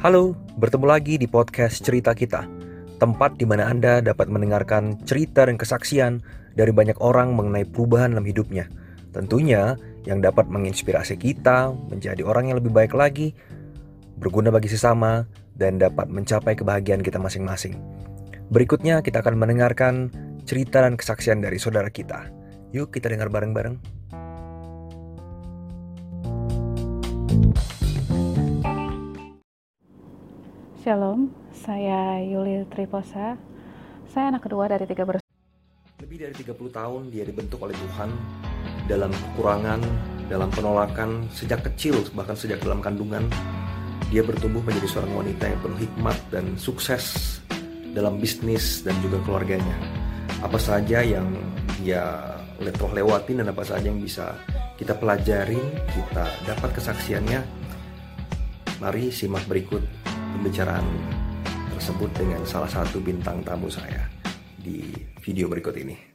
Halo, bertemu lagi di podcast Cerita Kita, tempat di mana Anda dapat mendengarkan cerita dan kesaksian dari banyak orang mengenai perubahan dalam hidupnya. Tentunya yang dapat menginspirasi kita menjadi orang yang lebih baik lagi, berguna bagi sesama, dan dapat mencapai kebahagiaan kita masing-masing. Berikutnya kita akan mendengarkan cerita dan kesaksian dari saudara kita. Yuk kita dengar bareng-bareng. Shalom, saya Yuli Triposa. Saya anak kedua dari tiga bersaudara. Lebih dari 30 tahun dia dibentuk oleh Tuhan dalam kekurangan, dalam penolakan sejak kecil, bahkan sejak dalam kandungan. Dia bertumbuh menjadi seorang wanita yang penuh hikmat dan sukses dalam bisnis dan juga keluarganya. Apa saja yang dia telah lewatin dan apa saja yang bisa kita pelajari, kita dapat kesaksiannya. Mari simak berikut pembicaraan tersebut dengan salah satu bintang tamu saya di video berikut ini.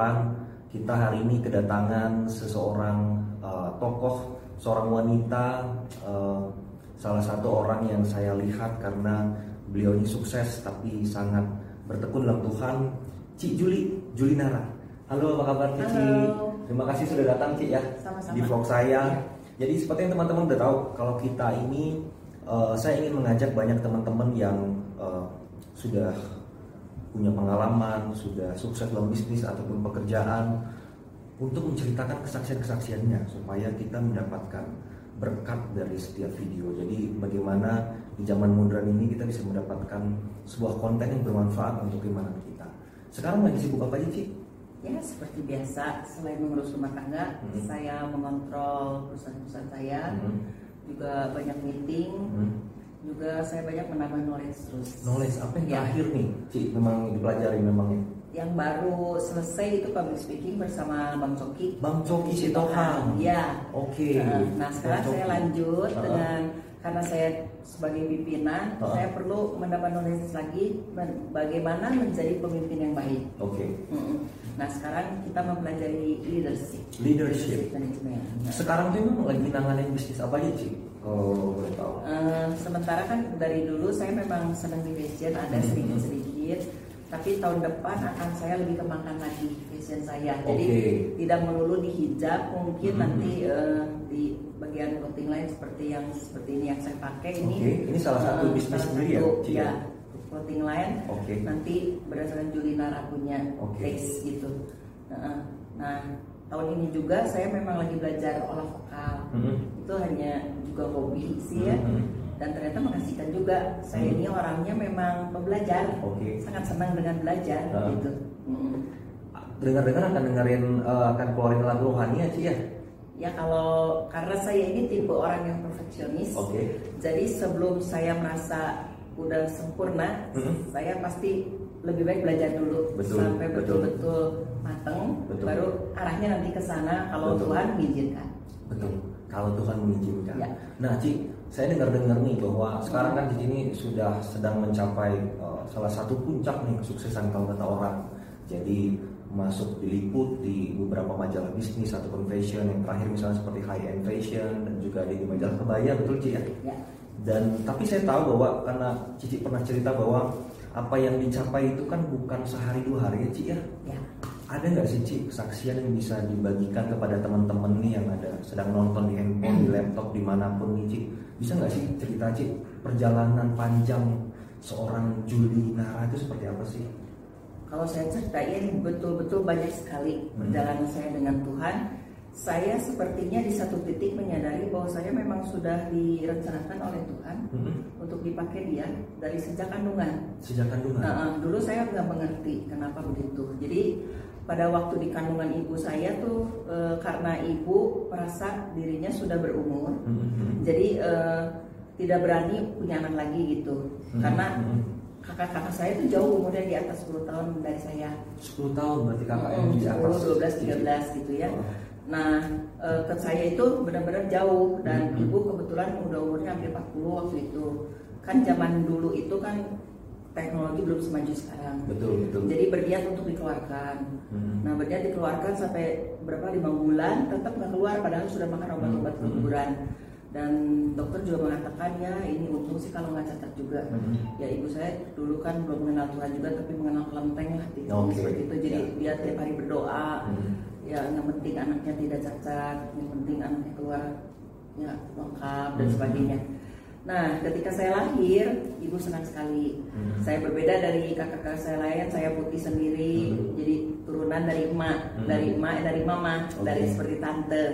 Depan, kita hari ini kedatangan seseorang eh, tokoh, seorang wanita, eh, salah satu orang yang saya lihat karena beliau ini sukses tapi sangat bertekun dalam Tuhan, Cik Juli, Juli Nara. Halo, apa kabar Cici? Halo. Terima kasih sudah datang Cik ya Sama-sama. di vlog saya. Jadi seperti yang teman-teman udah tahu, kalau kita ini eh, saya ingin mengajak banyak teman-teman yang eh, sudah punya pengalaman, sudah sukses dalam bisnis ataupun pekerjaan untuk menceritakan kesaksian-kesaksiannya supaya kita mendapatkan berkat dari setiap video. Jadi bagaimana di zaman modern ini kita bisa mendapatkan sebuah konten yang bermanfaat untuk iman kita. Sekarang lagi sibuk apa aja, Ci? Ya seperti biasa selain mengurus rumah tangga, Hmm. saya mengontrol perusahaan-perusahaan saya, Hmm. juga banyak meeting, Hmm. Juga saya banyak menambah knowledge terus. Knowledge apa yang Ya. terakhir nih, Ci? Memang dipelajari memangnya. Yang baru selesai itu public speaking bersama Bang Coki. Bang Coki Sitohang. Ya. Oke. Nah, Nah sekarang saya lanjut Uh-uh. dengan karena saya sebagai pimpinan, Uh-uh. saya perlu mendapat knowledge lagi bagaimana menjadi pemimpin yang baik. Oke. Mm-mm. Nah sekarang kita mempelajari leadership. Leadership. Manajemen. Nah, Sekarang tuh memang lagi nanganin bisnis apa aja, Ci? Kalau boleh tahu. eh, sementara kan dari dulu saya memang senang di fashion, ada Mhm. sedikit-sedikit. Tapi tahun depan akan saya lebih kembangkan lagi fashion saya. Jadi Oke. tidak melulu di hijab, mungkin Mhm. nanti eh, di bagian clothing lain seperti yang seperti ini yang saya pakai ini. Oke, ini salah satu eh, bisnis salah sendiri ya, satu, ya? ya, clothing line. Oke. Nanti berdasarkan Julinara punya Oke. taste gitu. Nah, nah, tahun ini juga saya memang lagi belajar olah vokal. Mhm. Itu hanya juga hobi sih ya. Mhm. Dan ternyata menghasilkan juga. Saya Mhm. ini orangnya memang pembelajar. Oke. Sangat senang dengan belajar Ah. gitu. Mm. Dengar-dengar akan dengerin eh, akan keluarin lagu rohani ya, Ci ya? Ya kalau karena saya ini tipe orang yang perfeksionis. Oke. Jadi sebelum saya merasa udah sempurna, Mhm. saya pasti lebih baik belajar dulu Betul, sampai betul. betul-betul mateng, Betul. baru arahnya nanti ke sana kalau Betul. Tuhan mengizinkan. Betul. Kalau Tuhan mengizinkan. Ya. Nah, Ci, saya dengar-dengar nih bahwa sekarang kan Cici ini sudah sedang mencapai eh, salah satu puncak nih kesuksesan kalau kata orang. Jadi masuk diliput di beberapa majalah bisnis ataupun fashion yang terakhir misalnya seperti high end fashion dan juga di majalah kebaya betul Ci ya? Ya. Dan tapi saya tahu bahwa karena Cici pernah cerita bahwa apa yang dicapai itu kan bukan sehari dua hari ya Ci ya. Ya. Ada nggak sih Ci kesaksian yang bisa dibagikan kepada teman-teman nih yang ada sedang nonton di handphone, di laptop, di mana pun nih Ci? Bisa nggak sih cerita Ci perjalanan panjang seorang Juli Nara itu seperti apa sih? Kalau saya ceritain betul-betul banyak sekali Hmm. perjalanan saya dengan Tuhan. Saya sepertinya di satu titik menyadari bahwa saya memang sudah direncanakan oleh Tuhan Mm-mm. untuk dipakai dia dari sejak kandungan. Sejak kandungan. Nah, dulu saya nggak mengerti kenapa begitu. Jadi pada waktu di kandungan ibu saya tuh eh, karena ibu merasa dirinya sudah berumur, Mhm. jadi eh, tidak berani punya anak lagi gitu. Mhm. Karena Mhm. kakak-kakak saya tuh jauh umurnya di atas 10 tahun dari saya. 10 tahun berarti kakak yang di atas 10, 12, 13 gitu ya. Oh. Nah, eh, ke saya itu benar-benar jauh dan Mhm. ibu kebetulan udah umurnya hampir 40 waktu itu. Kan zaman dulu itu kan teknologi belum semaju sekarang. Betul, betul. Jadi berniat untuk dikeluarkan. Mhm. Nah berniat dikeluarkan sampai berapa lima bulan tetap nggak keluar padahal sudah makan obat-obat Hmm. keguguran. Dan dokter juga mengatakan ya ini untung sih kalau nggak cacat juga. Mhm. Ya ibu saya dulu kan belum mengenal Tuhan juga tapi mengenal kelenteng lah gitu, Oke. seperti itu. Jadi Ya. dia tiap hari berdoa. Mhm. Ya yang penting anaknya tidak cacat, yang penting anaknya keluar ya lengkap dan Hmm. sebagainya. Nah, ketika saya lahir, ibu senang sekali. Hmm. Saya berbeda dari kakak-kakak saya lain, saya putih sendiri, Hmm. jadi turunan dari emak, Hmm. dari emak, eh, dari mama, Oke. dari seperti tante.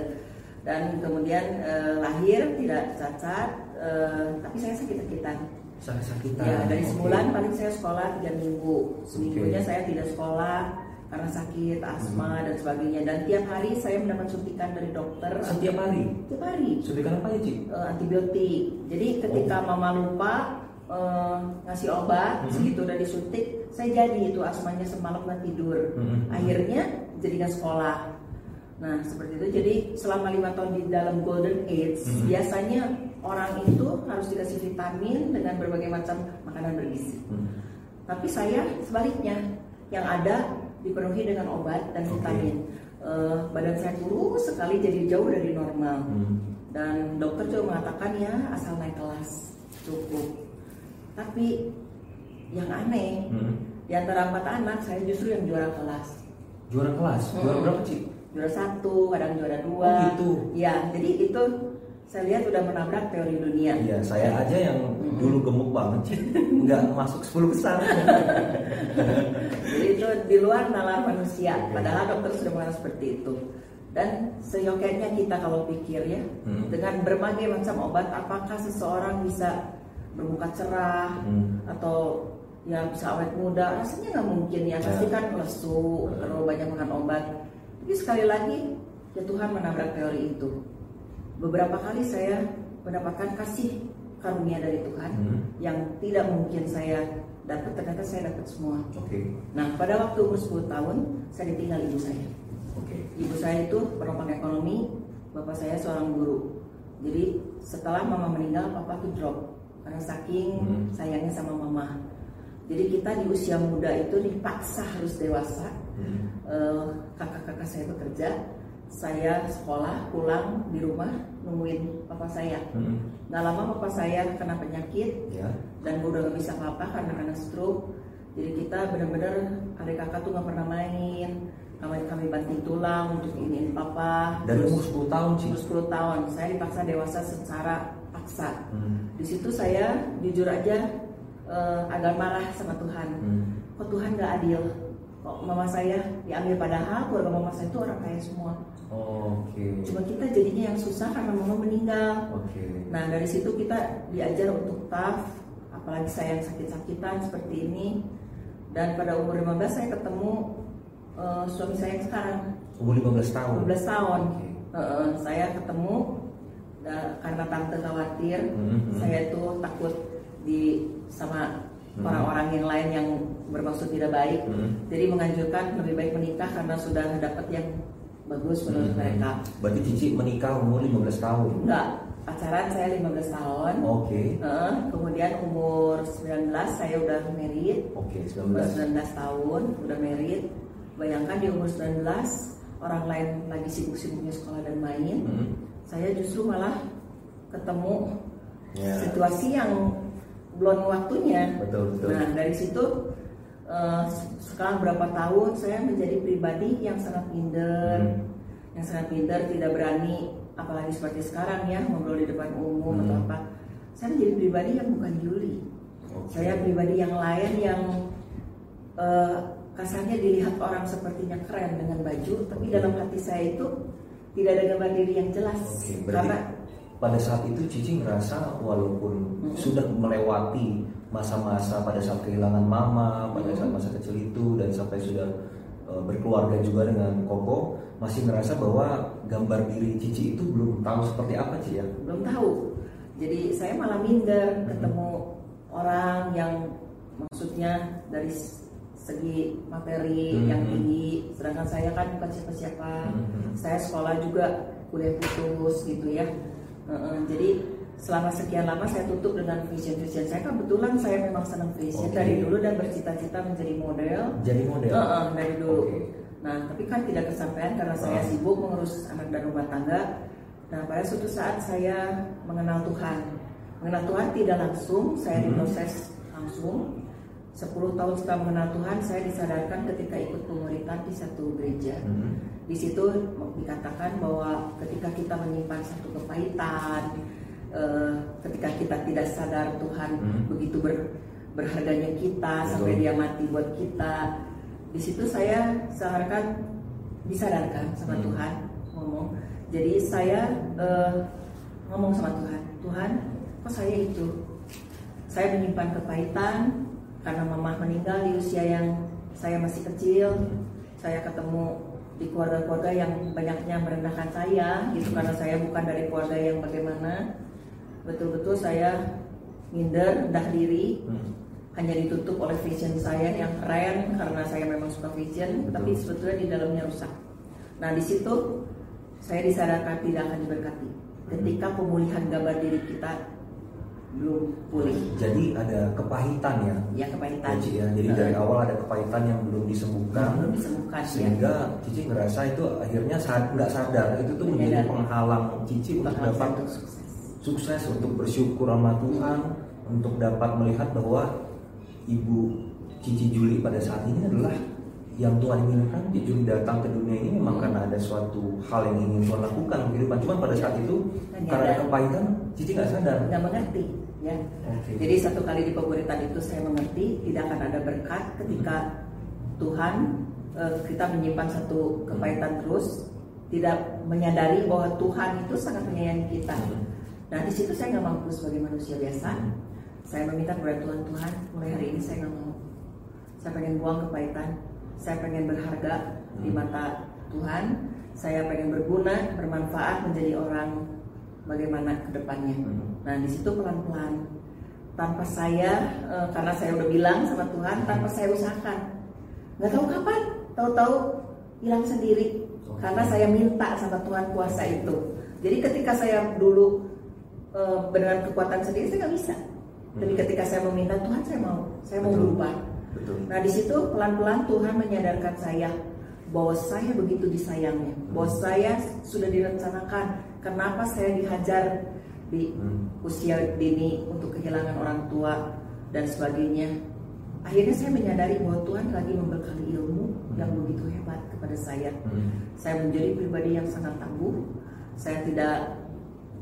Dan kemudian eh, lahir tidak cacat, eh, tapi saya sakit-sakitan. Sakit-sakitan. Ya, dari sebulan paling saya sekolah tiga minggu, seminggunya Oke. saya tidak sekolah karena sakit, asma dan sebagainya. Dan tiap hari saya mendapat suntikan dari dokter. Setiap hari. Tiap hari Suntikan apa ya, Cik? eh, antibiotik. Jadi ketika mama lupa eh, ngasih obat, Mhm. segitu udah disuntik, saya jadi itu asmanya semalam nggak tidur. Mhm. Akhirnya jadi nggak sekolah. Nah seperti itu. Jadi selama lima tahun di dalam golden age, Mhm. biasanya orang itu harus dikasih vitamin dengan berbagai macam makanan bergizi. Mhm. Tapi saya sebaliknya, yang ada dipenuhi dengan obat dan vitamin. Eh, badan saya kurus sekali jadi jauh dari normal Mhm. dan dokter juga mengatakan ya asal naik kelas cukup tapi yang aneh Mhm. di antara empat anak saya justru yang juara kelas Juara kelas. Juara Mhm. berapa, Cik? juara satu kadang juara dua Oh, gitu. ya jadi itu saya lihat udah menabrak teori dunia Iya, saya aja yang dulu gemuk banget, Cik. Nggak masuk 10 besar. jadi itu di luar nalar manusia padahal dokter sudah mengatakan seperti itu dan seyoketnya kita kalau pikir ya Hmm. dengan berbagai macam obat apakah seseorang bisa bermuka cerah Hmm. atau ya bisa awet muda rasanya nggak mungkin ya pasti Ya. kan lesu terlalu banyak makan obat tapi sekali lagi ya Tuhan menabrak teori itu beberapa kali saya mendapatkan kasih karunia dari Tuhan Hmm. yang tidak mungkin saya dapat ternyata saya dapat semua Oke. nah pada waktu umur 10 tahun saya ditinggal ibu saya Oke. ibu saya itu penopang ekonomi bapak saya seorang guru jadi setelah mama meninggal papa tuh drop karena saking Hmm. sayangnya sama mama jadi kita di usia muda itu dipaksa harus dewasa Mhm. Eh, kakak-kakak saya bekerja saya sekolah pulang di rumah nungguin papa saya Mhm. nggak lama papa saya kena penyakit Ya. dan gue udah gak bisa apa-apa karena kena stroke jadi kita benar-benar adik kakak tuh nggak pernah main kami kami banting tulang untuk iniin papa Terus umur 10 tahun, Cik. umur 10 tahun saya dipaksa dewasa secara paksa Mhm. di situ saya jujur aja eh, agak marah sama Tuhan Mhm. kok Tuhan gak adil kok mama saya diambil padahal keluarga mama saya itu orang kaya semua Oke. cuma kita jadinya yang susah karena mama meninggal Oke. Nah dari situ kita diajar untuk tough, apalagi saya yang sakit-sakitan seperti ini. Dan pada umur 15 saya ketemu eh, suami saya yang sekarang, Umur 15 tahun. 15 tahun. Oke. Eh, saya ketemu da- karena tante khawatir, Mhm. saya tuh takut di sama Mhm. orang-orang yang lain yang bermaksud tidak baik. Mhm. Jadi menganjurkan lebih baik menikah karena sudah dapat yang bagus menurut Mhm. mereka. Berarti Cici menikah umur 15 tahun. Enggak, pacaran saya 15 tahun. Oke. Heeh, kemudian umur 19 saya udah married Oke, umur 19. 19 tahun udah married bayangkan di umur 19 orang lain lagi sibuk-sibuknya sekolah dan main Mhm. saya justru malah ketemu Ya. situasi yang belum waktunya Betul, betul. nah dari situ eh, sekarang berapa tahun saya menjadi pribadi yang sangat minder Hmm. yang sangat minder tidak berani apalagi seperti sekarang ya ngobrol di depan umum Hmm. atau apa saya menjadi pribadi yang bukan Yuli Oke. saya pribadi yang lain yang eh, kasarnya dilihat orang sepertinya keren dengan baju tapi Oke. dalam hati saya itu tidak ada gambar diri yang jelas berarti karena pada saat itu Cici ngerasa walaupun Mhm. sudah melewati masa-masa pada saat kehilangan mama, pada saat masa kecil itu dan sampai sudah uh, berkeluarga juga dengan Koko masih ngerasa bahwa gambar diri Cici itu belum tahu seperti apa Ci ya? Belum tahu. Jadi saya malah minder hmm. ketemu orang yang maksudnya dari segi materi hmm. yang tinggi, sedangkan saya kan bukan siapa-siapa. Hmm. Saya sekolah juga kuliah putus gitu ya. Uh, jadi selama sekian lama saya tutup dengan vision vision saya kebetulan saya memang senang vision okay. dari dulu dan bercita-cita menjadi model. Jadi model. Uh, uh, dari dulu. Okay. Nah tapi kan tidak kesampaian karena saya sibuk mengurus anak dan rumah tangga. Nah pada suatu saat saya mengenal Tuhan. Mengenal Tuhan tidak langsung, saya hmm. diproses langsung. 10 tahun setelah mengenal Tuhan, saya disadarkan ketika ikut pemuritan di satu gereja. Hmm. Di situ dikatakan bahwa ketika kita menyimpan satu kepahitan, uh, ketika kita tidak sadar Tuhan hmm. begitu ber, berharganya kita Betul. sampai dia mati buat kita di situ saya seakan disadarkan sama hmm. Tuhan ngomong jadi saya uh, ngomong sama Tuhan Tuhan kok saya itu saya menyimpan kepahitan karena mama meninggal di usia yang saya masih kecil hmm. saya ketemu di keluarga-keluarga yang banyaknya merendahkan saya gitu karena saya bukan dari keluarga yang bagaimana betul-betul saya minder, rendah diri, hmm. hanya ditutup oleh vision saya yang keren karena saya memang suka vision, Betul. tapi sebetulnya di dalamnya rusak. Nah di situ saya disadarkan tidak akan diberkati. Hmm. Ketika pemulihan gambar diri kita belum pulih. Jadi ada kepahitan ya? Ya kepahitan. Ya. Jadi dari awal ada kepahitan yang belum disembuhkan. Belum disembuhkan. Ya. Sehingga ya. Cici ngerasa itu akhirnya saat nggak sadar itu tuh menjadi penghalang Cici untuk dapat sukses untuk bersyukur sama Tuhan untuk dapat melihat bahwa ibu Cici Juli pada saat ini adalah yang Tuhan inginkan. Cici Juli datang ke dunia ini memang karena ada suatu hal yang ingin Tuhan lakukan kehidupan. Cuma pada saat itu karena ada kepahitan Cici nggak sadar. Nggak mengerti ya. Okay. jadi satu kali di pemuritan itu saya mengerti tidak akan ada berkat ketika Tuhan eh, kita menyimpan satu kepahitan terus tidak menyadari bahwa Tuhan itu sangat menyayangi kita. Nah di situ saya nggak mampu sebagai manusia biasa. Saya meminta kepada Tuhan Tuhan mulai hari ini saya nggak mau. Saya pengen buang kepahitan. Saya pengen berharga di hmm. mata Tuhan. Saya pengen berguna, bermanfaat menjadi orang bagaimana ke depannya. Hmm. Nah di situ pelan-pelan tanpa saya e, karena saya udah bilang sama Tuhan tanpa saya usahakan nggak tahu kapan tahu-tahu hilang sendiri karena saya minta sama Tuhan kuasa itu jadi ketika saya dulu uh, dengan kekuatan sendiri saya nggak bisa. Tapi hmm. ketika saya meminta Tuhan saya mau, saya mau berubah. Betul. Nah di situ pelan-pelan Tuhan menyadarkan saya bahwa saya begitu disayangnya, hmm. bahwa saya sudah direncanakan. Kenapa saya dihajar di hmm. usia dini untuk kehilangan orang tua dan sebagainya. Akhirnya saya menyadari bahwa Tuhan lagi membekali ilmu hmm. yang begitu hebat kepada saya. Hmm. Saya menjadi pribadi yang sangat tangguh. Saya tidak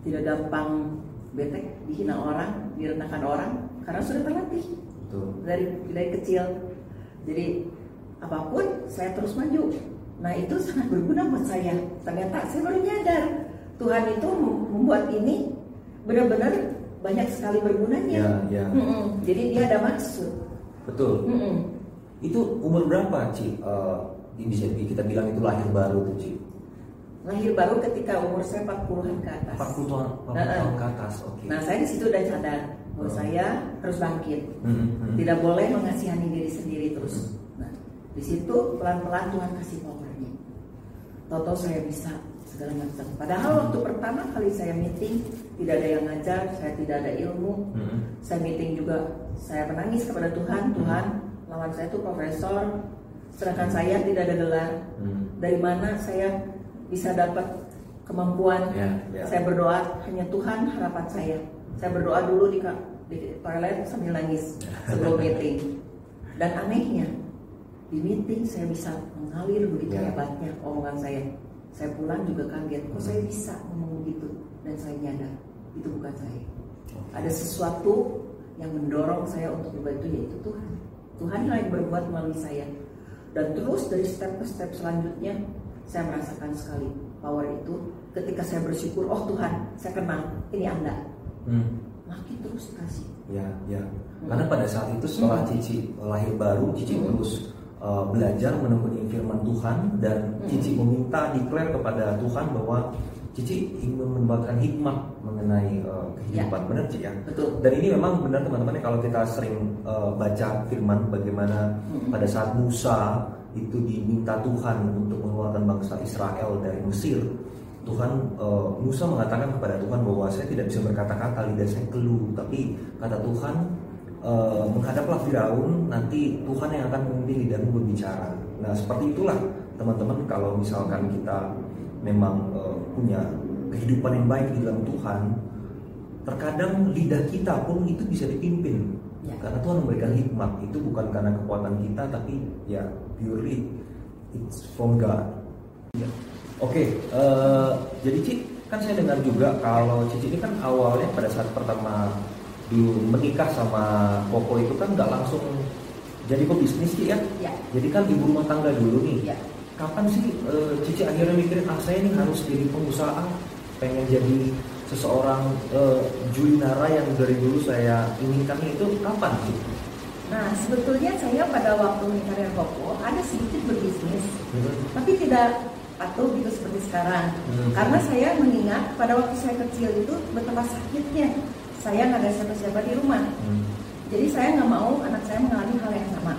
tidak gampang bete dihina orang direndahkan orang karena sudah terlatih. Betul. dari dari kecil. Jadi apa pun saya terus maju. Nah itu sangat berguna buat saya. Ternyata saya baru nyadar Tuhan itu membuat ini benar-benar banyak sekali bergunanya. Ya, ya. Mm -mm. jadi dia ada maksud. Betul. Mm -mm. itu umur berapa Ci? Uh, bisa kita bilang itu lahir baru tuh Ci lahir baru ketika umur saya 40-an ke atas. 40 tahun, 40 nah, tahun ke atas. Okay. Nah, saya di situ udah sadar bahwa oh. saya harus bangkit. Hmm, hmm, hmm. Tidak boleh mengasihani diri sendiri terus. Hmm. Nah, di situ pelan-pelan Tuhan kasih powernya. Toto saya bisa segala macam. Padahal hmm. waktu pertama kali saya meeting tidak ada yang ngajar, saya tidak ada ilmu. Hmm. Saya meeting juga saya menangis kepada Tuhan, hmm. Tuhan lawan saya itu profesor, sedangkan saya tidak ada gelar. Hmm. Dari mana saya bisa dapat kemampuan. Yeah, yeah. Saya berdoa hanya Tuhan harapan saya. Saya berdoa dulu di, di toilet sambil nangis sebelum meeting. Dan anehnya di meeting saya bisa mengalir begitu yeah. hebatnya omongan saya. Saya pulang juga kaget, kok saya bisa ngomong begitu dan saya nyadar itu bukan saya. Ada sesuatu yang mendorong saya untuk berbuat itu yaitu Tuhan. Tuhan yang berbuat melalui saya. Dan terus dari step ke step selanjutnya saya merasakan sekali power itu ketika saya bersyukur oh Tuhan saya kenal ini anda hmm. makin terus kasih ya ya hmm. karena pada saat itu setelah hmm. Cici lahir baru Cici hmm. terus uh, belajar menekuni firman Tuhan dan Hmm. Cici meminta declare kepada Tuhan bahwa Cici ingin mendapatkan hikmat mengenai uh, kehidupan. Ya. Benar Cici ya? Betul. Dan ini memang benar teman-teman kalau kita sering uh, baca firman bagaimana Hmm. pada saat Musa itu diminta Tuhan untuk mengeluarkan bangsa Israel dari Mesir. Tuhan uh, Musa mengatakan kepada Tuhan bahwa saya tidak bisa berkata-kata lidah saya keluh, tapi kata Tuhan uh, menghadaplah Firaun nanti Tuhan yang akan memimpin lidahmu berbicara. Nah seperti itulah teman-teman kalau misalkan kita memang uh, punya kehidupan yang baik di dalam Tuhan, terkadang lidah kita pun itu bisa dipimpin Ya. karena Tuhan memberikan hikmat itu bukan karena kekuatan kita tapi ya purely it's from God. Ya. Oke, eh, jadi Ci kan saya dengar juga kalau Cici ini kan awalnya pada saat pertama dulu menikah sama Koko itu kan nggak langsung jadi pebisnis Ci ya. Ya. Jadi kan ibu rumah tangga dulu nih. Ya. Kapan sih eh, Cici akhirnya mikirin ah saya ini harus jadi pengusaha, pengen jadi seseorang eh, Julinara yang dari dulu saya inginkan itu kapan sih? Nah, sebetulnya saya pada waktu dengan Koko ada sedikit berbisnis, Hmm. tapi tidak patuh gitu seperti sekarang. Hmm. Karena saya mengingat pada waktu saya kecil itu betapa sakitnya saya nggak ada siapa-siapa di rumah. Hmm. Jadi saya nggak mau anak saya mengalami hal yang sama.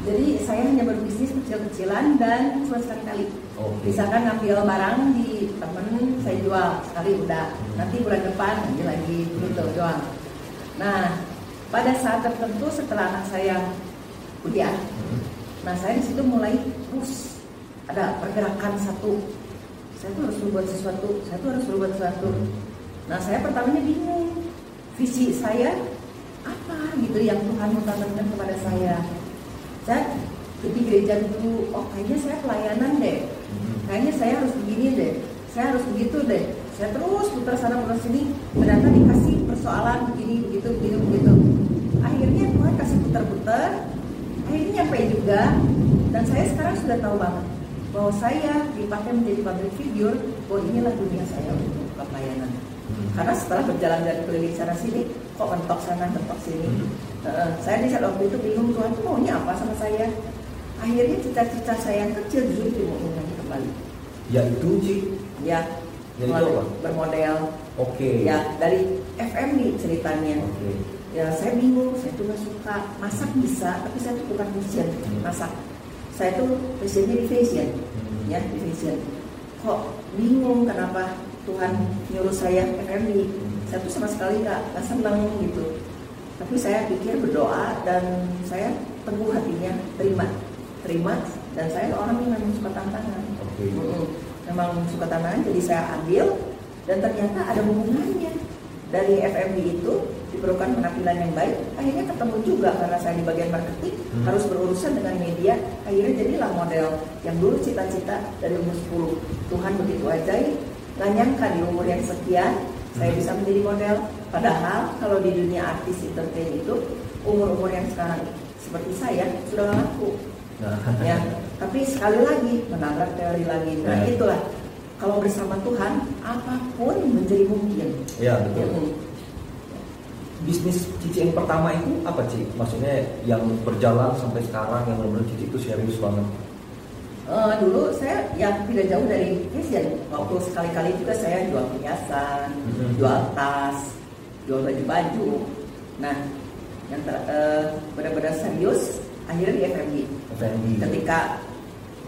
Jadi saya hanya berbisnis kecil-kecilan dan cuma sekali-kali. Oke. Misalkan ngambil barang di temen saya jual sekali udah. Hmm. Nanti bulan depan ambil lagi gitu doang. Nah pada saat tertentu setelah anak saya kuliah, nah saya di situ mulai terus ada pergerakan satu. Saya tuh harus berbuat sesuatu. Saya tuh harus berbuat sesuatu. Nah saya pertamanya bingung visi saya apa gitu yang Tuhan mau tanamkan kepada saya. Saya di gereja dulu, oh kayaknya saya pelayanan deh. Hmm. Kayaknya saya harus begini deh. Saya harus begitu deh. Saya terus putar sana putar sini. Ternyata dikasih persoalan begini begitu begitu begitu. Putar-putar. Akhirnya nyampe juga. Dan saya sekarang sudah tahu banget bahwa saya dipakai menjadi public figure. Bahwa inilah dunia saya untuk pelayanan. Hmm. Karena setelah berjalan dari keliling sana sini, kok mentok sana mentok sini. Eh, saya di saat waktu itu bingung Tuhan tuh maunya apa sama saya. Akhirnya cita-cita saya yang kecil justru dimulai kembali. Ya itu Ci. Ya, Jadi itu apa? bermodel. Oke. Ya dari FM nih ceritanya. Oke. Ya saya bingung, saya tuh nggak suka masak bisa, tapi saya tuh bukan fashion masak. Saya tuh fashionnya di fashion, ya di fashion. Kok bingung kenapa Tuhan nyuruh saya FMI? Saya tuh sama sekali nggak nggak seneng gitu. Tapi saya pikir berdoa dan saya teguh hatinya terima, terima. Dan saya orang yang memang suka tantangan. Mm-mm. Memang suka tantangan, jadi saya ambil dan ternyata ada hubungannya dari FMB itu diperlukan penampilan yang baik. Akhirnya ketemu juga karena saya di bagian marketing Hmm. harus berurusan dengan media. Akhirnya jadilah model yang dulu cita-cita dari umur 10 Tuhan begitu ajaib. Gak nyangka di umur yang sekian saya Hmm. bisa menjadi model. Padahal kalau di dunia artis entertain itu umur-umur yang sekarang seperti saya sudah laku Nah, ya tapi sekali lagi menabrak teori lagi nah Ya. itulah kalau bersama Tuhan apa pun menjadi mungkin ya betul. Mm. Bisnis Cici yang pertama itu apa Ci? Maksudnya yang berjalan sampai sekarang yang benar-benar Cici itu serius banget. Eh, dulu saya yang tidak jauh dari fashion waktu sekali-kali juga saya jual perhiasan Mhm. jual tas jual baju-baju nah yang ter, eh, benar-benar serius akhirnya di FMB FNB. ketika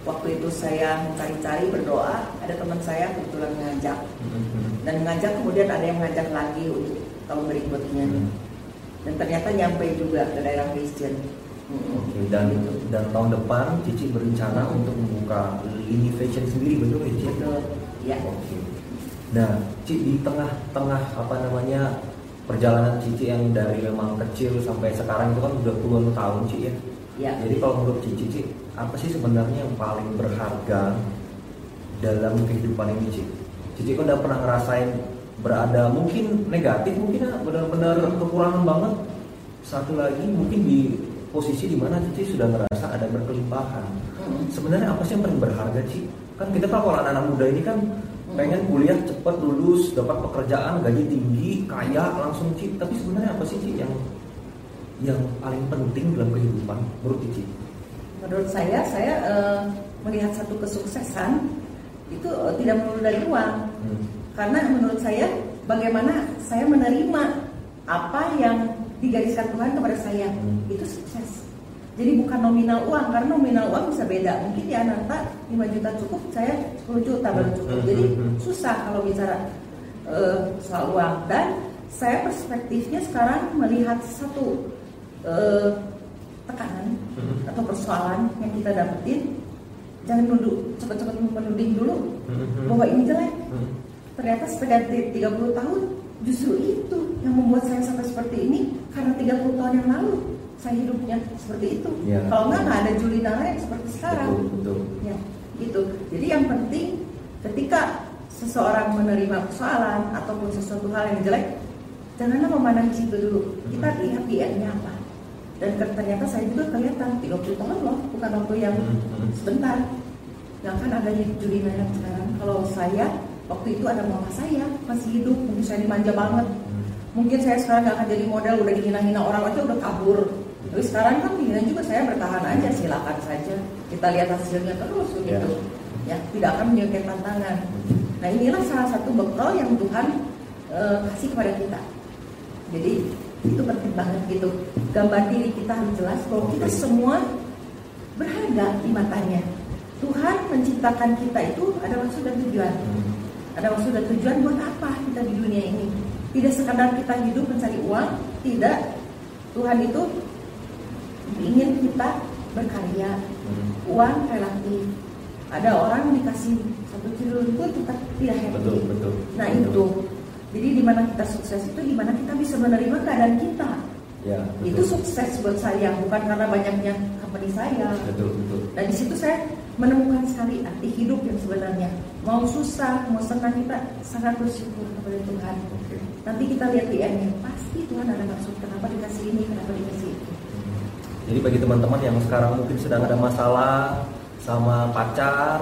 waktu itu saya mencari-cari berdoa ada teman saya kebetulan mengajak Mhm. dan mengajak kemudian ada yang mengajak lagi untuk tahun berikutnya Hmm. dan ternyata nyampe juga ke daerah Christian Mm-mm. Oke, dan dan tahun depan Cici berencana untuk membuka lini fashion sendiri betul ya Ci? betul ya Oke. Nah, Ci di tengah-tengah apa namanya perjalanan Cici yang dari memang kecil sampai sekarang itu kan udah puluhan tahun Ci ya. ya Jadi kalau menurut Cici, Ci, apa sih sebenarnya yang paling berharga dalam kehidupan ini Ci? Cici kan udah pernah ngerasain berada mungkin negatif mungkin ya, benar-benar kekurangan banget. Satu lagi mungkin di posisi di mana Cici sudah ngerasa ada berkelimpahan. Mm-mm. Sebenarnya apa sih yang paling berharga Ci? Kan kita tahu kalau anak-anak muda ini kan pengen kuliah cepat lulus, dapat pekerjaan, gaji tinggi, kaya langsung Ci. Tapi sebenarnya apa sih Ci yang yang paling penting dalam kehidupan menurut Cici? menurut saya saya uh, melihat satu kesuksesan itu uh, tidak melulu dari uang hmm. Karena menurut saya bagaimana saya menerima apa yang digariskan Tuhan kepada saya hmm. itu sukses jadi bukan nominal uang karena nominal uang bisa beda mungkin di Ananta 5 juta cukup saya 10 juta baru hmm. cukup jadi hmm. susah kalau bicara uh, soal uang dan saya perspektifnya sekarang melihat satu uh, tekanan hmm. atau persoalan yang kita dapetin jangan duduk cepat-cepat menuding dulu hmm. bahwa ini jelek hmm. Ternyata setelah 30 tahun justru itu yang membuat saya sampai seperti ini karena 30 tahun yang lalu saya hidupnya seperti itu ya. kalau nggak nggak ada Juli Nala yang seperti sekarang betul, betul. ya gitu jadi yang penting ketika seseorang menerima persoalan ataupun sesuatu hal yang jelek janganlah memandang situ dulu kita hmm. lihat di nya apa dan ternyata saya juga kelihatan 30 tahun loh bukan waktu yang hmm, hmm. sebentar yang kan adanya Julina yang sekarang kalau saya waktu itu ada mama saya masih hidup mungkin saya dimanja banget. Hmm. mungkin saya sekarang gak akan jadi model udah dihina-hina orang aja udah kabur. Tapi sekarang kan dihina juga saya bertahan aja silakan saja. Kita lihat hasilnya terus begitu yeah. ya tidak akan menyukai tantangan. Nah inilah salah satu bekal yang Tuhan uh, kasih kepada kita. Jadi itu penting banget gitu. Gambar diri kita harus jelas bahwa kita semua berharga di matanya. Tuhan menciptakan kita itu ada maksud dan tujuan ada maksud dan tujuan buat apa kita di dunia ini tidak sekadar kita hidup mencari uang tidak Tuhan itu ingin kita berkarya uang relatif ada orang dikasih satu triliun pun kita tidak happy betul, betul, nah betul. itu jadi di mana kita sukses itu di mana kita bisa menerima keadaan kita. Ya, betul. Itu sukses buat saya, bukan karena banyaknya company saya. Betul, betul. Dan di situ saya menemukan sekali arti hidup yang sebenarnya. Mau susah, mau senang kita sangat bersyukur kepada Tuhan. Nanti kita lihat di endnya, pasti Tuhan ada maksud kenapa dikasih ini, kenapa dikasih itu. Jadi bagi teman-teman yang sekarang mungkin sedang ada masalah sama pacar,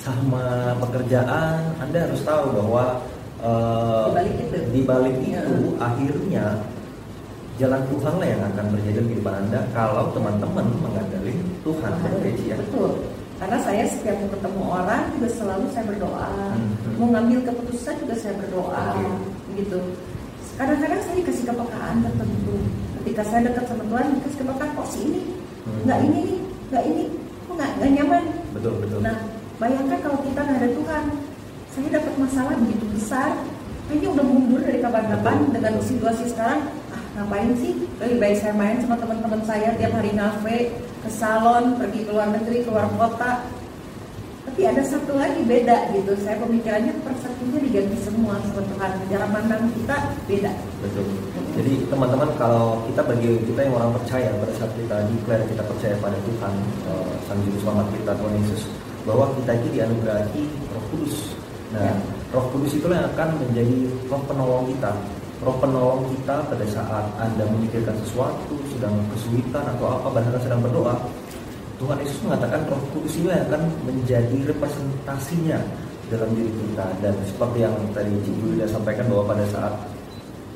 sama pekerjaan, Anda harus tahu bahwa uh, di balik itu, itu ya. akhirnya jalan Tuhan lah yang akan terjadi di kehidupan anda kalau teman-teman mengandalkan Tuhan ya. betul karena saya setiap mau ketemu orang juga selalu saya berdoa. Hmm. mau ngambil keputusan juga saya berdoa okay. gitu. Kadang-kadang saya dikasih kepekaan tertentu. Ketika saya dekat sama Tuhan dikasih kepekaan kok sini hmm. nggak ini nih nggak ini. Kok nggak nggak nyaman? Betul betul. Nah bayangkan kalau kita nggak ada Tuhan. Saya dapat masalah begitu besar. Kayaknya udah mundur dari kapan-kapan dengan situasi sekarang ngapain sih? Lebih baik saya main sama teman-teman saya tiap hari ngafe ke salon pergi ke luar negeri keluar kota. Tapi ada satu lagi beda gitu. Saya pemikirannya persepsinya diganti semua sama Tuhan. Cara pandang kita beda. Betul. Jadi teman-teman kalau kita bagi kita yang orang percaya pada saat kita declare kita percaya pada Tuhan uh, sang juru selamat kita Tuhan Yesus bahwa kita ini dianugerahi Roh Kudus. Nah, ya. Roh Kudus itulah yang akan menjadi roh penolong kita. Roh penolong kita pada saat Anda memikirkan sesuatu, sedang kesulitan atau apa, bahkan sedang berdoa. Tuhan Yesus mengatakan Roh Kudus ini akan menjadi representasinya dalam diri kita dan seperti yang tadi Cik Julia sampaikan bahwa pada saat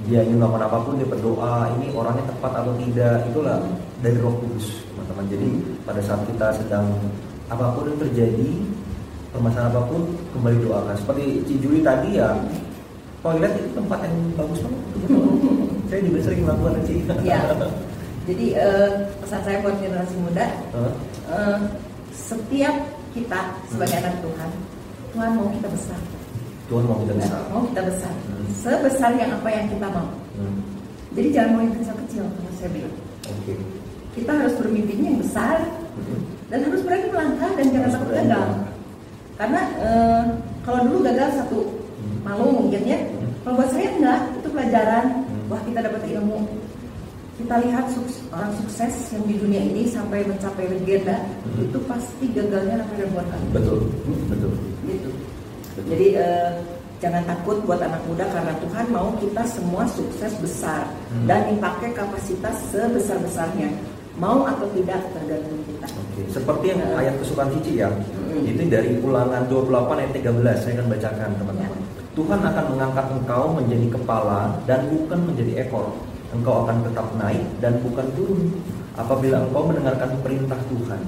dia ingin melakukan apa pun dia berdoa ini orangnya tepat atau tidak itulah dari Roh Kudus teman-teman jadi pada saat kita sedang apa pun yang terjadi permasalahan apa pun kembali doakan seperti Cijuli tadi ya toilet itu tempat yang bagus banget saya juga sering melakukan sih ya. jadi uh, pesan saya buat generasi muda huh? uh, setiap kita sebagai hmm. anak Tuhan Tuhan mau kita besar Tuhan mau kita besar mau kita besar hmm. sebesar yang apa yang kita mau hmm. jadi jangan mau yang kecil-kecil kalau saya bilang okay. kita harus bermimpinya yang besar hmm. dan harus berani melangkah dan jangan takut gagal karena eh, kalau dulu gagal satu malu mungkin ya kalau buat saya enggak itu pelajaran wah kita dapat ilmu kita lihat sukses, orang sukses yang di dunia ini sampai mencapai legenda hmm. itu pasti gagalnya apa yang buat kami betul betul gitu betul. jadi eh, jangan takut buat anak muda karena Tuhan mau kita semua sukses besar hmm. dan dipakai kapasitas sebesar besarnya mau atau tidak tergantung kita. Oke. Seperti yang uh, ayat kesukaan Cici ya, hmm. itu dari ulangan 28 ayat 13 saya akan bacakan teman-teman. Ya. Tuhan akan mengangkat engkau menjadi kepala dan bukan menjadi ekor. Engkau akan tetap naik dan bukan turun apabila engkau mendengarkan perintah Tuhan.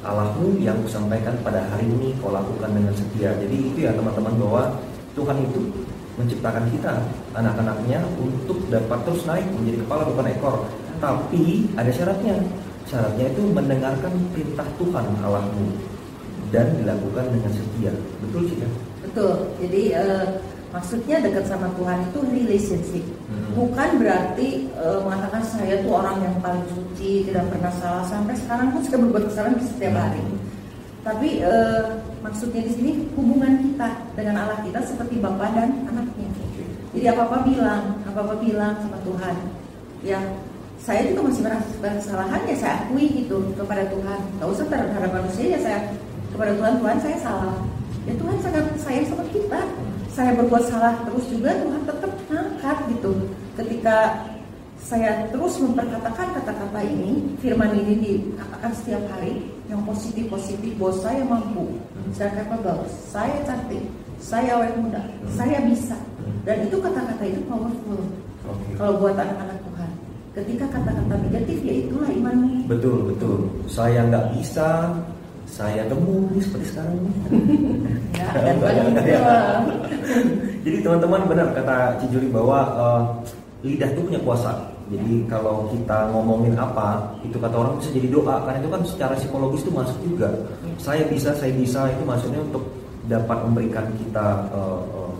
Allahmu yang kusampaikan pada hari ini kau lakukan dengan setia. Jadi itu ya teman-teman bahwa Tuhan itu menciptakan kita anak-anaknya untuk dapat terus naik menjadi kepala bukan ekor. Tapi ada syaratnya. Syaratnya itu mendengarkan perintah Tuhan Allahmu dan dilakukan dengan setia. Betul sih ya? Betul. Jadi uh, maksudnya dekat sama Tuhan itu relationship. Hmm. Bukan berarti uh, mengatakan saya tuh orang yang paling suci, tidak pernah salah sampai sekarang pun saya berbuat kesalahan setiap hmm. hari. Tapi uh, maksudnya di sini hubungan kita dengan Allah kita seperti bapak dan anaknya. Jadi apa apa bilang, apa apa bilang sama Tuhan, ya saya juga masih merasa kesalahan ya saya akui itu kepada Tuhan. Gak usah terhadap manusia ya saya kepada Tuhan Tuhan saya salah. Ya Tuhan sangat sayang sama kita. Saya berbuat salah terus juga Tuhan tetap angkat gitu. Ketika saya terus memperkatakan kata-kata ini, firman ini dikatakan setiap hari yang positif-positif bahwa saya mampu, saya capable, saya cantik, saya awet muda, saya bisa. Dan itu kata-kata itu powerful. Okay. Kalau buat anak-anak Tuhan, ketika kata-kata negatif ya itulah imanmu. Betul betul. Saya nggak bisa, saya temu seperti sekarang ini. ya, Jadi teman-teman benar kata Cijuli bahwa uh, lidah itu punya kuasa. Jadi kalau kita ngomongin apa, itu kata orang bisa jadi doa karena itu kan secara psikologis itu masuk juga. Saya bisa, saya bisa itu maksudnya untuk dapat memberikan kita uh, uh,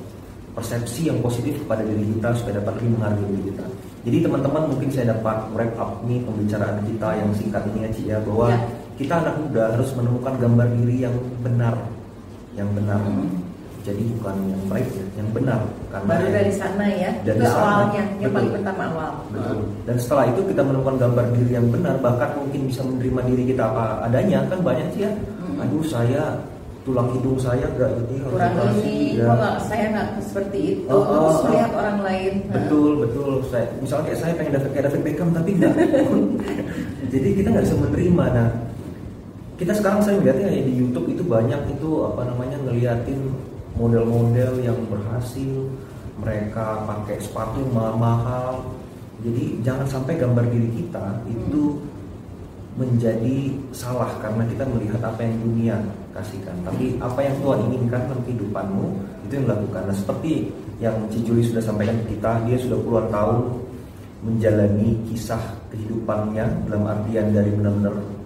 persepsi yang positif kepada diri kita supaya dapat lebih menghargai diri kita. Jadi teman-teman mungkin saya dapat wrap up nih pembicaraan kita yang singkat ini ya Ci ya bahwa ya. Kita anak muda harus menemukan gambar diri yang benar, yang benar. Hmm. Jadi bukan yang baik ya, yang benar. Karena baru dari sana ya dari sana, awalnya yang betul, paling pertama awal. Betul. Dan setelah itu kita menemukan gambar diri yang benar bahkan mungkin bisa menerima diri kita apa adanya kan banyak sih ya. Hmm. aduh saya tulang hidung saya gak ini kurang ini ya. kok saya nggak seperti itu oh, oh, terus oh. melihat orang lain. Betul betul. Saya misalnya kayak saya pengen dapat kayak David Beckham tapi enggak jadi kita nggak bisa menerima. Nah kita sekarang saya melihatnya ya di YouTube itu banyak itu apa namanya ngeliatin model-model yang berhasil mereka pakai sepatu mahal-mahal jadi jangan sampai gambar diri kita itu menjadi salah karena kita melihat apa yang dunia kasihkan. Tapi apa yang Tuhan inginkan dalam kehidupanmu itu yang dilakukan. Nah seperti yang Cijuli sudah sampaikan ke kita dia sudah puluhan tahun menjalani kisah kehidupannya dalam artian dari benar-benar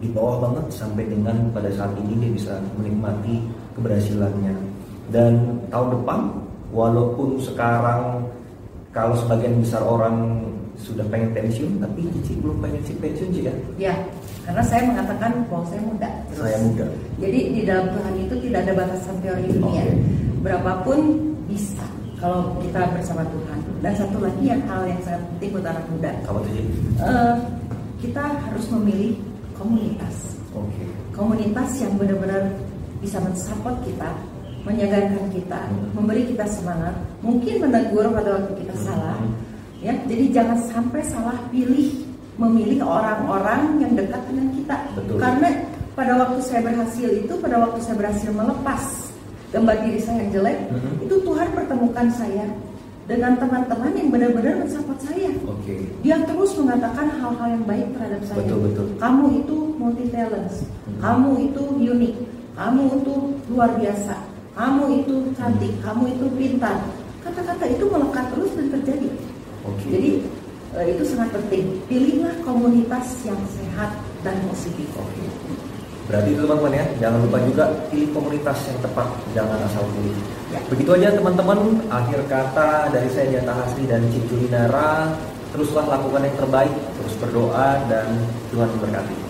di bawah banget sampai dengan pada saat ini dia bisa menikmati keberhasilannya. Dan tahun depan walaupun sekarang kalau sebagian besar orang sudah pengen pensiun tapi Cici belum pengen si pensiun sih ya? Ya karena saya mengatakan bahwa saya muda. Terus. saya muda. Jadi di dalam Tuhan itu tidak ada batasan teori dunia. Okay. berapapun bisa kalau kita bersama Tuhan. Dan satu lagi yang hal yang sangat penting buat anak muda. Apa tuh uh, kita harus memilih komunitas okay. komunitas yang benar-benar bisa mensupport kita menyadarkan kita, memberi kita semangat, mungkin menegur pada waktu kita salah. Ya, jadi jangan sampai salah pilih memilih orang-orang yang dekat dengan kita. Betul. Karena pada waktu saya berhasil itu, pada waktu saya berhasil melepas gambar diri saya yang jelek, mm-hmm. itu Tuhan pertemukan saya dengan teman-teman yang benar-benar mensupport saya. Okay. Dia terus mengatakan hal-hal yang baik terhadap saya. Betul, betul. Kamu itu multi talents, mm-hmm. kamu itu unik, kamu itu luar biasa kamu itu cantik, kamu itu pintar. Kata-kata itu melekat terus dan terjadi. Okay. Jadi uh, itu sangat penting. Pilihlah komunitas yang sehat dan positif. Okay. Berarti teman-teman ya, jangan lupa juga pilih komunitas yang tepat, jangan asal pilih. Ya. Begitu aja teman-teman, akhir kata dari saya Jata Hasri dan Cicu Linara. Teruslah lakukan yang terbaik, terus berdoa dan Tuhan memberkati.